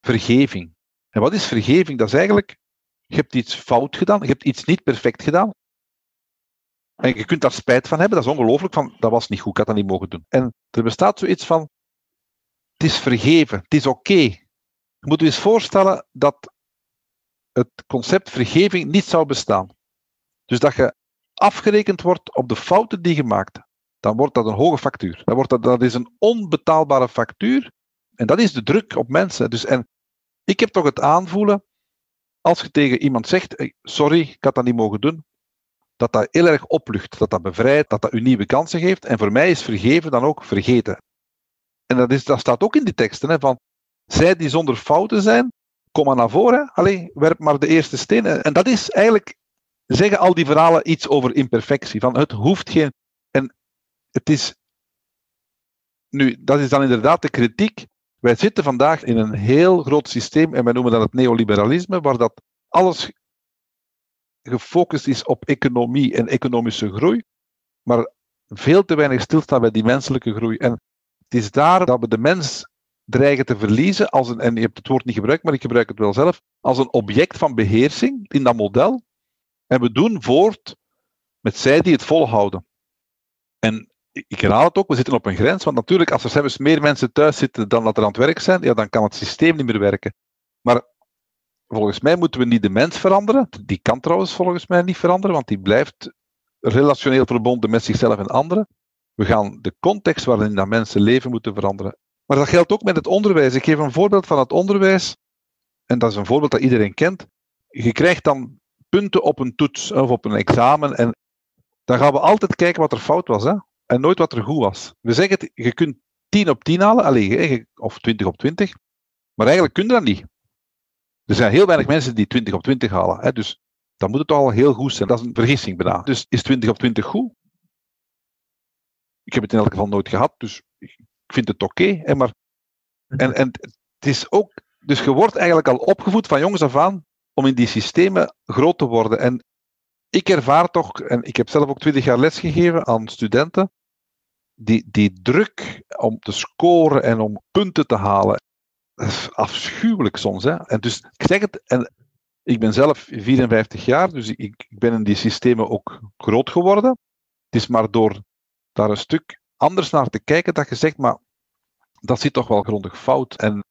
vergeving. En wat is vergeving? Dat is eigenlijk, je hebt iets fout gedaan, je hebt iets niet perfect gedaan, en je kunt daar spijt van hebben, dat is ongelooflijk, van dat was niet goed, ik had dat niet mogen doen. En er bestaat zoiets van, het is vergeven, het is oké. Je moet je eens voorstellen dat het concept vergeving niet zou bestaan. Dus dat je afgerekend wordt op de fouten die je maakt, dan wordt dat een hoge factuur. Dan wordt dat, dat is een onbetaalbare factuur. En dat is de druk op mensen. Dus, en ik heb toch het aanvoelen, als je tegen iemand zegt, sorry, ik had dat niet mogen doen, dat dat heel erg oplucht, dat dat bevrijdt, dat dat u nieuwe kansen geeft. En voor mij is vergeven dan ook vergeten. En dat, is, dat staat ook in die teksten, hè, van zij die zonder fouten zijn, kom maar naar voren, alleen werp maar de eerste steen. En dat is eigenlijk, zeggen al die verhalen iets over imperfectie, van het hoeft geen... En het is. Nu, dat is dan inderdaad de kritiek. Wij zitten vandaag in een heel groot systeem, en wij noemen dat het neoliberalisme, waar dat alles gefocust is op economie en economische groei, maar veel te weinig stilstaan bij die menselijke groei. En het is daar dat we de mens dreigen te verliezen, als een, en je hebt het woord niet gebruikt, maar ik gebruik het wel zelf, als een object van beheersing in dat model. En we doen voort met zij die het volhouden. En ik herhaal het ook, we zitten op een grens, want natuurlijk, als er zelfs meer mensen thuis zitten dan dat er aan het werk zijn, ja, dan kan het systeem niet meer werken. Maar volgens mij moeten we niet de mens veranderen. Die kan trouwens volgens mij niet veranderen, want die blijft relationeel verbonden met zichzelf en anderen. We gaan de context waarin dat mensen leven moeten veranderen. Maar dat geldt ook met het onderwijs. Ik geef een voorbeeld van het onderwijs. En dat is een voorbeeld dat iedereen kent. Je krijgt dan punten op een toets of op een examen. En dan gaan we altijd kijken wat er fout was. Hè? En nooit wat er goed was. We zeggen, het, je kunt 10 op 10 halen, alleen, of 20 op 20. Maar eigenlijk kun je dat niet. Er zijn heel weinig mensen die 20 op 20 halen. Hè? Dus dan moet het toch al heel goed zijn. Dat is een vergissing bijna. Dus is 20 op 20 goed? Ik heb het in elk geval nooit gehad, dus ik vind het oké. maar en, en het is ook, dus je wordt eigenlijk al opgevoed van jongens af aan om in die systemen groot te worden. En ik ervaar toch, en ik heb zelf ook 20 jaar lesgegeven aan studenten, die, die druk om te scoren en om punten te halen, afschuwelijk soms. Hè? En dus ik zeg het, en ik ben zelf 54 jaar, dus ik, ik ben in die systemen ook groot geworden. Het is maar door daar een stuk anders naar te kijken dat je zegt, maar dat zit toch wel grondig fout. En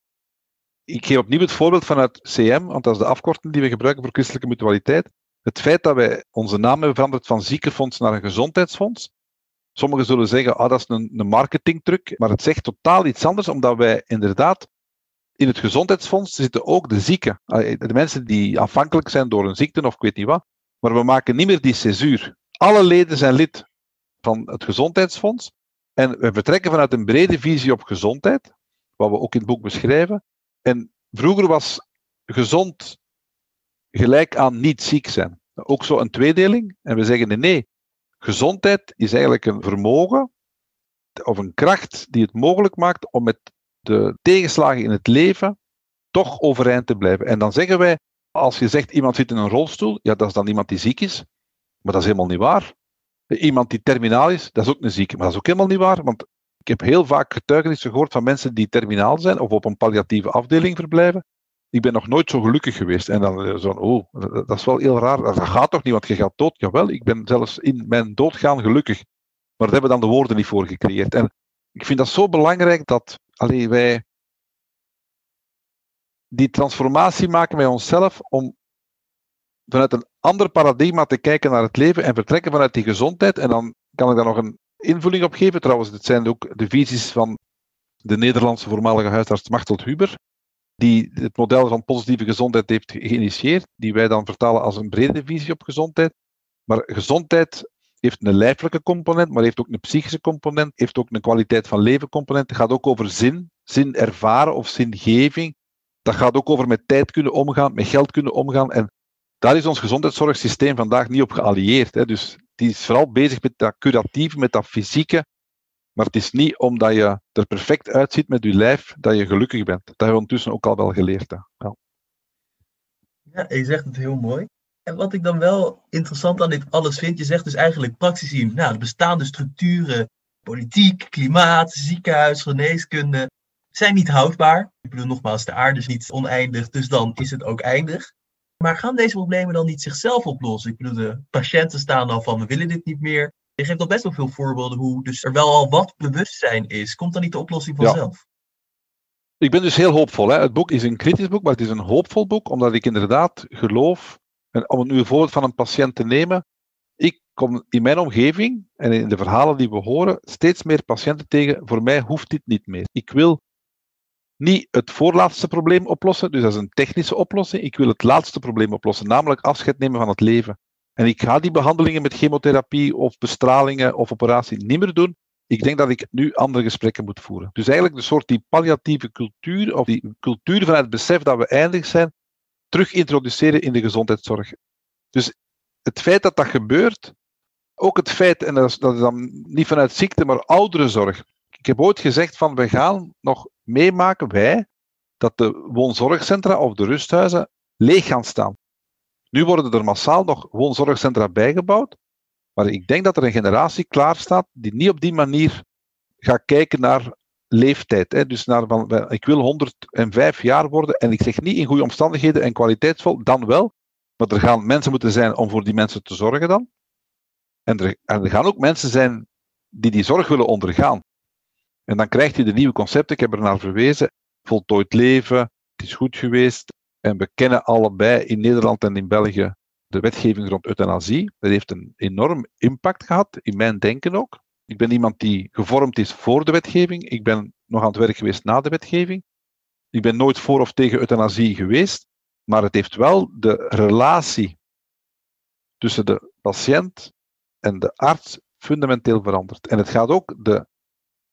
ik geef opnieuw het voorbeeld vanuit CM, want dat is de afkorting die we gebruiken voor christelijke mutualiteit. Het feit dat wij onze naam hebben veranderd van ziekenfonds naar een gezondheidsfonds. Sommigen zullen zeggen, ah, dat is een, een marketingtruc, maar het zegt totaal iets anders, omdat wij inderdaad in het gezondheidsfonds zitten ook de zieken. De mensen die afhankelijk zijn door een ziekte of ik weet niet wat. Maar we maken niet meer die césuur. Alle leden zijn lid van het gezondheidsfonds. En we vertrekken vanuit een brede visie op gezondheid, wat we ook in het boek beschrijven. En vroeger was gezond gelijk aan niet ziek zijn. Ook zo een tweedeling. En we zeggen nee, nee, gezondheid is eigenlijk een vermogen of een kracht die het mogelijk maakt om met de tegenslagen in het leven toch overeind te blijven. En dan zeggen wij, als je zegt iemand zit in een rolstoel, ja, dat is dan iemand die ziek is. Maar dat is helemaal niet waar. Iemand die terminaal is, dat is ook een zieke. Maar dat is ook helemaal niet waar, want ik heb heel vaak getuigenissen gehoord van mensen die terminaal zijn of op een palliatieve afdeling verblijven. Ik ben nog nooit zo gelukkig geweest. En dan zo, oh, dat is wel heel raar. Dat gaat toch niet, want je gaat dood. Jawel, ik ben zelfs in mijn doodgaan gelukkig. Maar daar hebben dan de woorden niet voor gecreëerd. En ik vind dat zo belangrijk dat allee, wij die transformatie maken bij onszelf om vanuit een ander paradigma te kijken naar het leven en vertrekken vanuit die gezondheid. En dan kan ik daar nog een invulling op geven. Trouwens, dit zijn ook de visies van de Nederlandse voormalige huisarts Machteld Huber, die het model van positieve gezondheid heeft geïnitieerd, die wij dan vertalen als een brede visie op gezondheid. Maar gezondheid heeft een lijfelijke component, maar heeft ook een psychische component, heeft ook een kwaliteit van leven component. Het gaat ook over zin, zin ervaren of zingeving. Dat gaat ook over met tijd kunnen omgaan, met geld kunnen omgaan. En daar is ons gezondheidszorgsysteem vandaag niet op geallieerd. Hè. Dus die is vooral bezig met dat curatieve, met dat fysieke. Maar het is niet omdat je er perfect uitziet met je lijf dat je gelukkig bent. Dat hebben we ondertussen ook al wel geleerd. Ja. ja, je zegt het heel mooi. En wat ik dan wel interessant aan dit alles vind, je zegt dus eigenlijk praktisch zien, nou, de bestaande structuren, politiek, klimaat, ziekenhuis, geneeskunde, zijn niet houdbaar. Ik bedoel nogmaals, de aarde is niet oneindig, dus dan is het ook eindig. Maar gaan deze problemen dan niet zichzelf oplossen? Ik bedoel, de patiënten staan al van, we willen dit niet meer. Je geeft al best wel veel voorbeelden hoe dus er wel al wat bewustzijn is. Komt dan niet de oplossing vanzelf? Ik ben dus heel hoopvol. Hè. Het boek is een kritisch boek, maar het is een hoopvol boek, omdat ik inderdaad geloof en om nu een voorbeeld van een patiënt te nemen, ik kom in mijn omgeving en in de verhalen die we horen steeds meer patiënten tegen. Voor mij hoeft dit niet meer. Ik wil niet het voorlaatste probleem oplossen, dus dat is een technische oplossing. Ik wil het laatste probleem oplossen, namelijk afscheid nemen van het leven. En ik ga die behandelingen met chemotherapie of bestralingen of operatie niet meer doen. Ik denk dat ik nu andere gesprekken moet voeren. Dus eigenlijk de soort die palliatieve cultuur, of die cultuur vanuit het besef dat we eindig zijn, terug introduceren in de gezondheidszorg. Dus het feit dat dat gebeurt, ook het feit, en dat is, dat dan niet vanuit ziekte, maar ouderenzorg. Ik heb ooit gezegd van we gaan nog meemaken, wij, dat de woonzorgcentra of de rusthuizen leeg gaan staan. Nu worden er massaal nog woonzorgcentra bijgebouwd, maar ik denk dat er een generatie klaar staat die niet op die manier gaat kijken naar leeftijd. Hè. Dus naar van, ik wil 105 jaar worden en ik zeg niet in goede omstandigheden en kwaliteitsvol, dan wel. Maar er gaan mensen moeten zijn om voor die mensen te zorgen dan. En er, en er gaan ook mensen zijn die die zorg willen ondergaan. En dan krijgt je de nieuwe concepten, ik heb er naar verwezen, voltooid leven, het is goed geweest. En we kennen allebei in Nederland en in België de wetgeving rond euthanasie. Dat heeft een enorm impact gehad, in mijn denken ook. Ik ben iemand die gevormd is voor de wetgeving. Ik ben nog aan het werk geweest na de wetgeving. Ik ben nooit voor of tegen euthanasie geweest. Maar het heeft wel de relatie tussen de patiënt en de arts fundamenteel veranderd. En het gaat ook de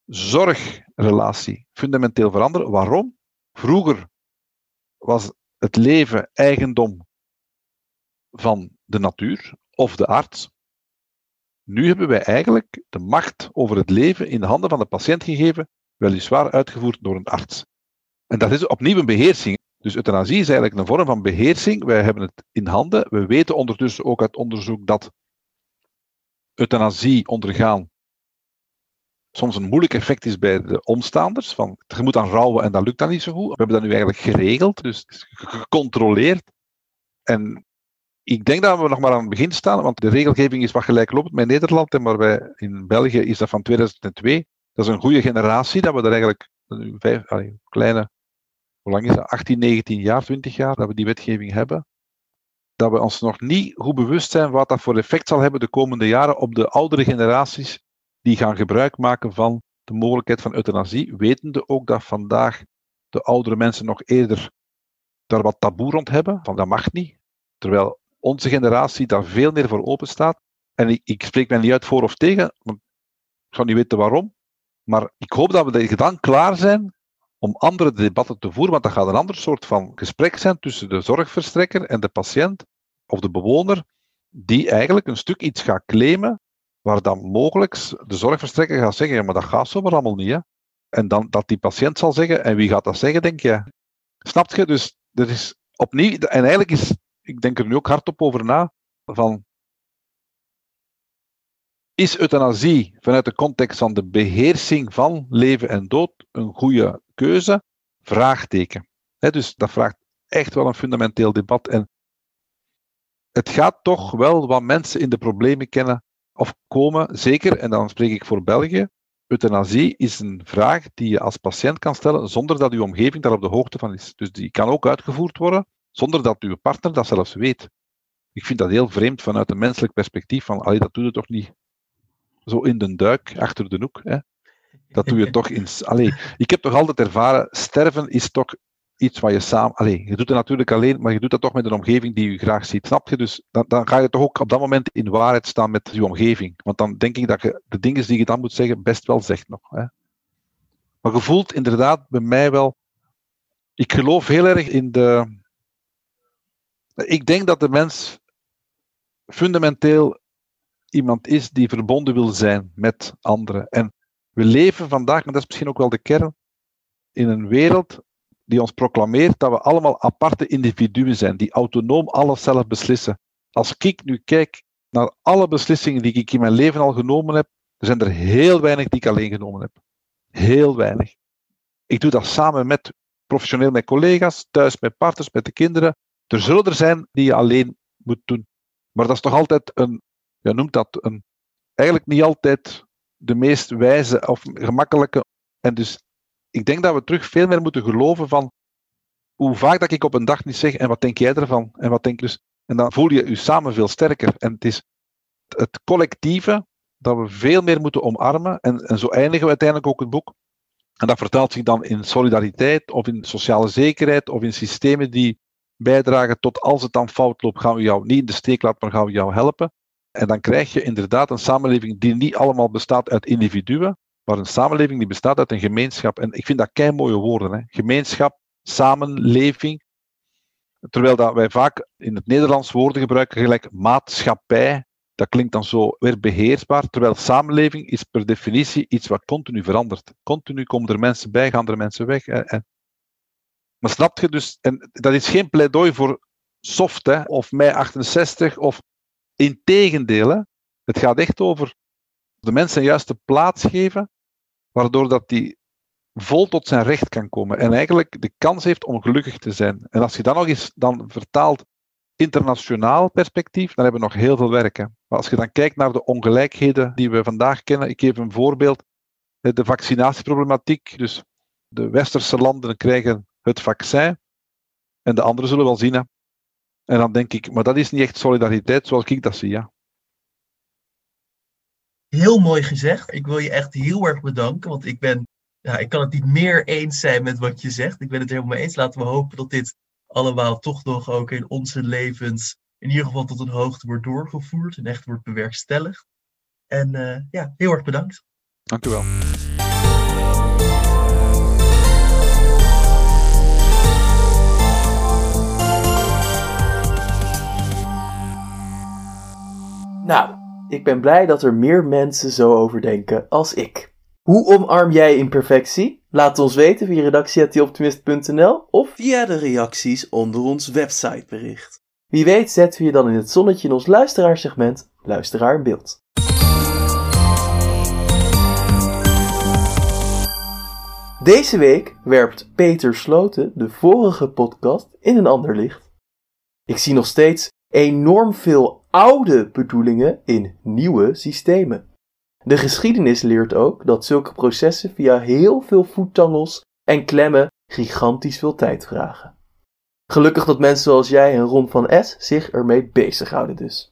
zorgrelatie fundamenteel veranderen. Waarom? Vroeger was het leven eigendom van de natuur of de arts. Nu hebben wij eigenlijk de macht over het leven in de handen van de patiënt gegeven, weliswaar uitgevoerd door een arts. En dat is opnieuw een beheersing. Dus euthanasie is eigenlijk een vorm van beheersing. Wij hebben het in handen. We weten ondertussen ook uit onderzoek dat euthanasie ondergaan soms een moeilijk effect is bij de omstaanders. Van, je moet dan rouwen en dat lukt dan niet zo goed. We hebben dat nu eigenlijk geregeld, dus gecontroleerd. En ik denk dat we nog maar aan het begin staan, want de regelgeving is wat gelijklopend met Nederland, maar wij, in België is dat van 2002. Dat is een goede generatie, dat we er eigenlijk vijf, kleine, hoe lang is dat? 18, 19 jaar, 20 jaar, dat we die wetgeving hebben. Dat we ons nog niet goed bewust zijn wat dat voor effect zal hebben de komende jaren op de oudere generaties die gaan gebruik maken van de mogelijkheid van euthanasie, wetende ook dat vandaag de oudere mensen nog eerder daar wat taboe rond hebben, van dat mag niet. Terwijl onze generatie daar veel meer voor open staat. En ik, ik spreek mij niet uit voor of tegen, want ik zou niet weten waarom. Maar ik hoop dat we dan klaar zijn om andere debatten te voeren, want dat gaat een ander soort van gesprek zijn tussen de zorgverstrekker en de patiënt of de bewoner, die eigenlijk een stuk iets gaat claimen waar dan mogelijk de zorgverstrekker gaat zeggen, ja, maar dat gaat zo maar allemaal niet. Hè? En dan dat die patiënt zal zeggen, en wie gaat dat zeggen, denk je? Snap je? Dus er is opnieuw, en eigenlijk is, ik denk er nu ook hardop over na, van is euthanasie vanuit de context van de beheersing van leven en dood een goede keuze? Vraagteken. dus dat vraagt echt wel een fundamenteel debat. En het gaat toch wel wat mensen in de problemen kennen of komen, zeker, en dan spreek ik voor België, euthanasie is een vraag die je als patiënt kan stellen zonder dat uw omgeving daar op de hoogte van is. Dus die kan ook uitgevoerd worden zonder dat uw partner dat zelfs weet. Ik vind dat heel vreemd vanuit een menselijk perspectief van, allee, dat doe je toch niet zo in de duik, achter de hoek. Hè? Dat doe je toch in... Allee, ik heb toch altijd ervaren, sterven is toch iets wat je samen. Allez, je doet het natuurlijk alleen, maar je doet dat toch met een omgeving die je graag ziet. Snap je? Dus dan, dan ga je toch ook op dat moment in waarheid staan met je omgeving. Want dan denk ik dat je de dingen die je dan moet zeggen, best wel zegt nog. Hè. Maar je voelt inderdaad bij mij wel. Ik geloof heel erg in de. Ik denk dat de mens fundamenteel iemand is die verbonden wil zijn met anderen. En we leven vandaag, maar dat is misschien ook wel de kern, in een wereld die ons proclameert dat we allemaal aparte individuen zijn, die autonoom alles zelf beslissen. Als ik nu kijk naar alle beslissingen die ik in mijn leven al genomen heb, er zijn er heel weinig die ik alleen genomen heb. Heel weinig. Ik doe dat samen met professioneel met collega's, thuis met partners, met de kinderen. Er zullen er zijn die je alleen moet doen. Maar dat is toch altijd een, je noemt dat een, eigenlijk niet altijd de meest wijze of gemakkelijke. En dus ik denk dat we terug veel meer moeten geloven van hoe vaak dat ik op een dag niet zeg en wat denk jij ervan en wat denk dus. En dan voel je je samen veel sterker. En het is het collectieve dat we veel meer moeten omarmen. En, en zo eindigen we uiteindelijk ook het boek. En dat vertaalt zich dan in solidariteit of in sociale zekerheid of in systemen die bijdragen tot als het dan fout loopt, gaan we jou niet in de steek laten, maar gaan we jou helpen. En dan krijg je inderdaad een samenleving die niet allemaal bestaat uit individuen, maar een samenleving die bestaat uit een gemeenschap. En ik vind dat kei mooie woorden. Hè. Gemeenschap, samenleving. Terwijl dat wij vaak in het Nederlands woorden gebruiken, gelijk maatschappij. Dat klinkt dan zo weer beheersbaar, terwijl samenleving is per definitie iets wat continu verandert. Continu komen er mensen bij, gaan er mensen weg. En, maar snap je dus, en dat is geen pleidooi voor soft hè, of mei 68 of integendeel. Het gaat echt over de mensen een juiste plaats geven, waardoor dat die vol tot zijn recht kan komen en eigenlijk de kans heeft om gelukkig te zijn. En als je dan nog eens dan vertaalt internationaal perspectief, dan hebben we nog heel veel werk. Maar als je dan kijkt naar de ongelijkheden die we vandaag kennen, ik geef een voorbeeld, de vaccinatieproblematiek. Dus de westerse landen krijgen het vaccin en de anderen zullen wel zien. Hè. En dan denk ik, maar dat is niet echt solidariteit zoals ik dat zie. Ja. Heel mooi gezegd. Ik wil je echt heel erg bedanken, want ik ben, ja, ik kan het niet meer eens zijn met wat je zegt. Ik ben het helemaal mee eens. Laten we hopen dat dit allemaal toch nog ook in onze levens in ieder geval tot een hoogte wordt doorgevoerd en echt wordt bewerkstelligd. En uh, ja, heel erg bedankt. Dank u wel. Nou, ik ben blij dat er meer mensen zo over denken als ik. Hoe omarm jij imperfectie? Laat ons weten via redactie.optimist.nl of via de reacties onder ons websitebericht. Wie weet zetten we je dan in het zonnetje in ons luisteraarsegment Luisteraar in Beeld. Deze week werpt Peter Sloten de vorige podcast in een ander licht. Ik zie nog steeds enorm veel oude bedoelingen in nieuwe systemen. De geschiedenis leert ook dat zulke processen via heel veel voettangels en klemmen gigantisch veel tijd vragen. Gelukkig dat mensen zoals jij en Ron van S zich ermee bezighouden dus.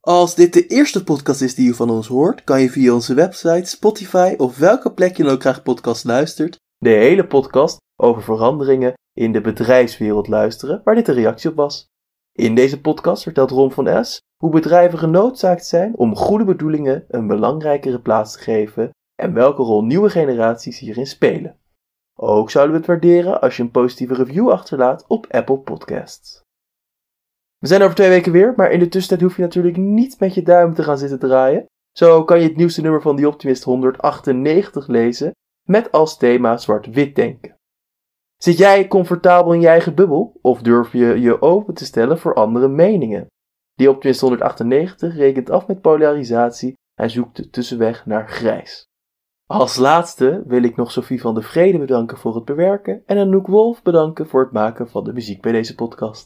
Als dit de eerste podcast is die je van ons hoort, kan je via onze website, Spotify of welke plek je dan ook graag podcast luistert, de hele podcast over veranderingen in de bedrijfswereld luisteren, waar dit een reactie op was. In deze podcast vertelt Ron van S hoe bedrijven genoodzaakt zijn om goede bedoelingen een belangrijkere plaats te geven en welke rol nieuwe generaties hierin spelen. Ook zouden we het waarderen als je een positieve review achterlaat op Apple Podcasts. We zijn over twee weken weer, maar in de tussentijd hoef je natuurlijk niet met je duim te gaan zitten draaien. Zo kan je het nieuwste nummer van The Optimist 198 lezen met als thema zwart-wit denken. Zit jij comfortabel in je eigen bubbel of durf je je open te stellen voor andere meningen? Die Optimist 198 rekent af met polarisatie en zoekt tussenweg naar grijs. Als laatste wil ik nog Sophie van de Vrede bedanken voor het bewerken en Anouk Wolf bedanken voor het maken van de muziek bij deze podcast.